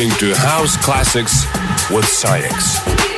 Listening to House Classics with SAIX.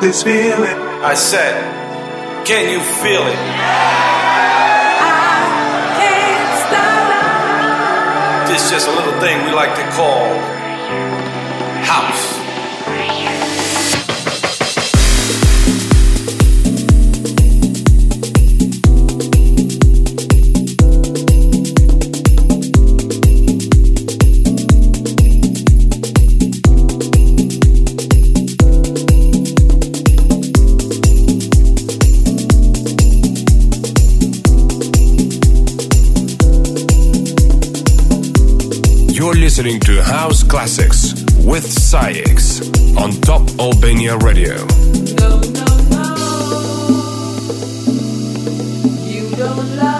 This feeling. I said, can you feel it? I can't This is just a little thing we like to call house. listening to House Classics with SAIX on Top Albania Radio. No, no, no.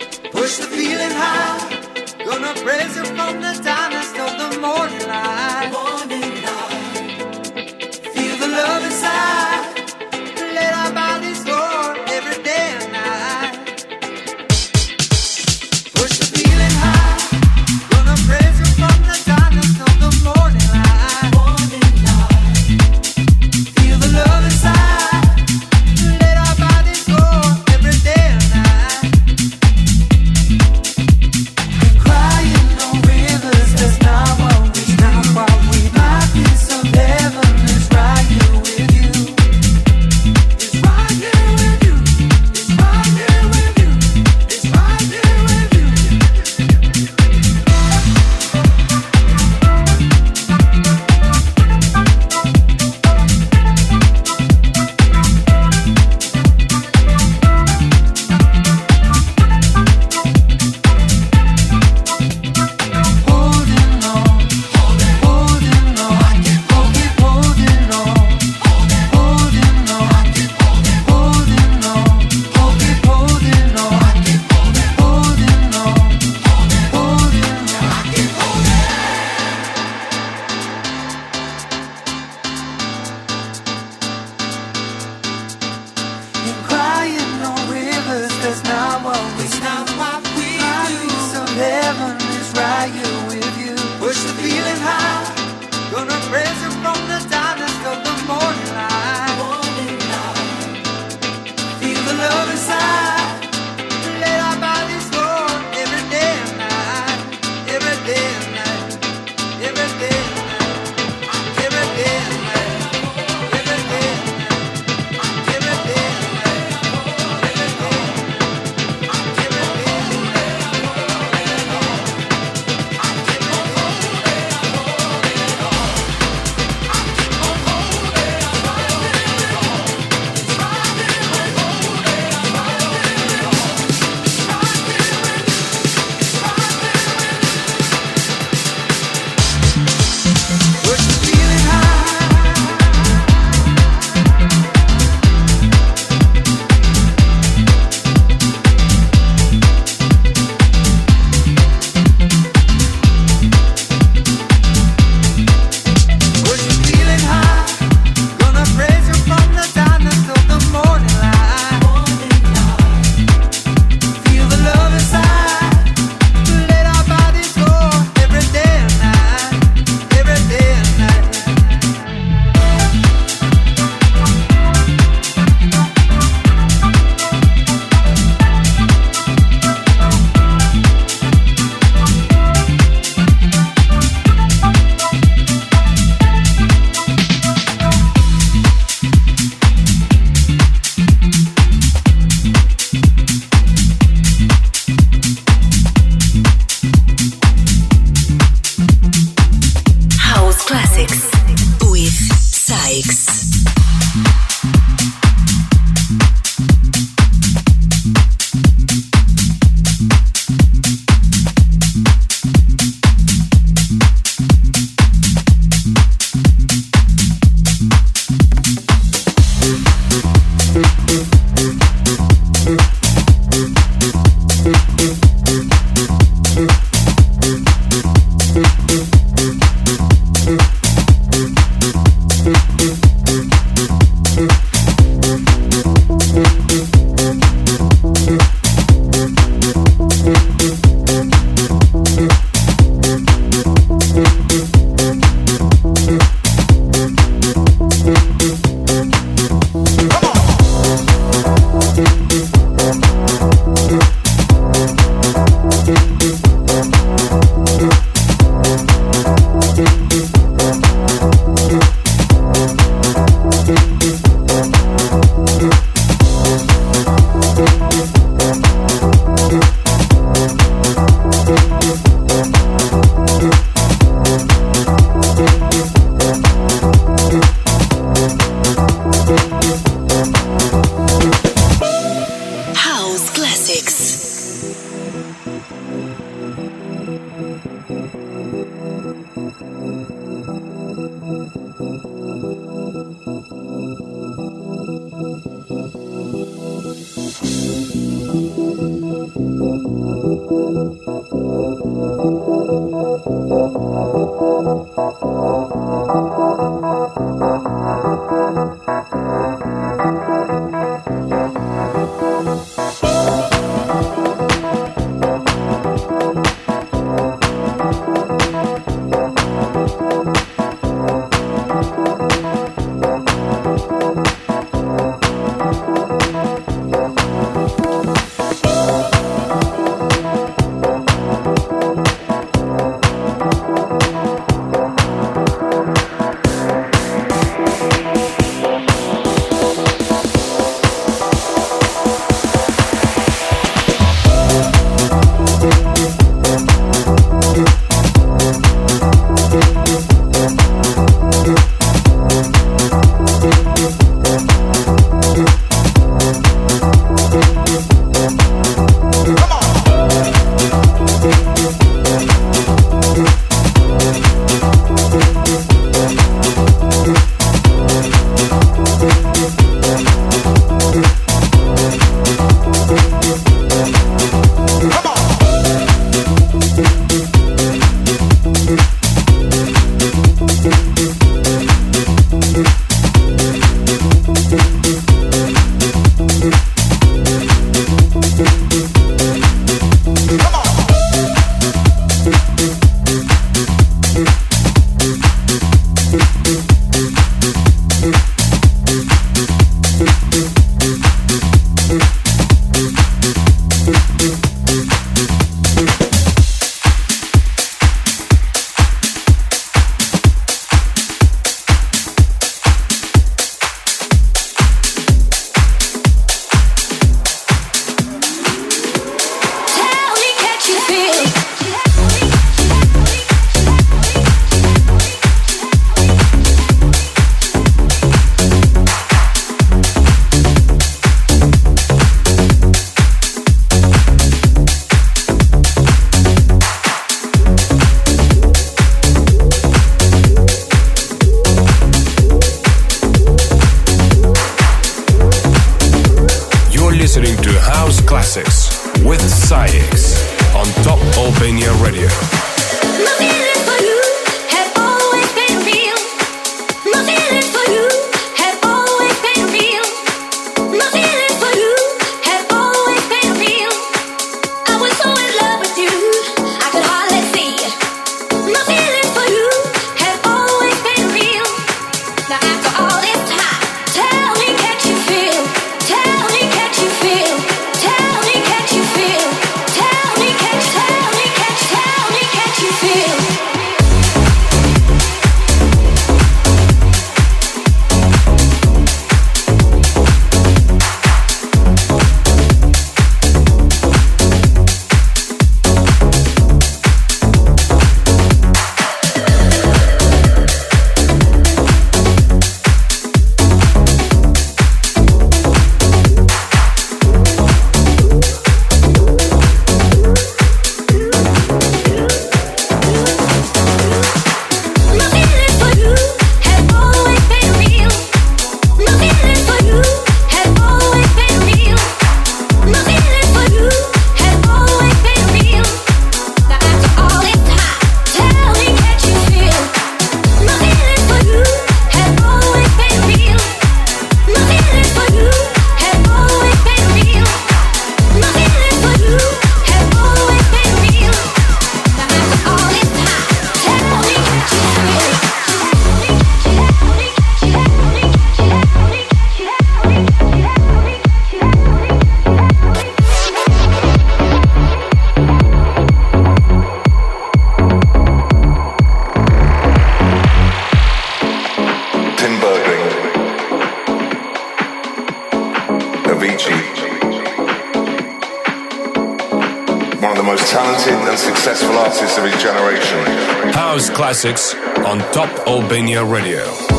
Top Albania Radio.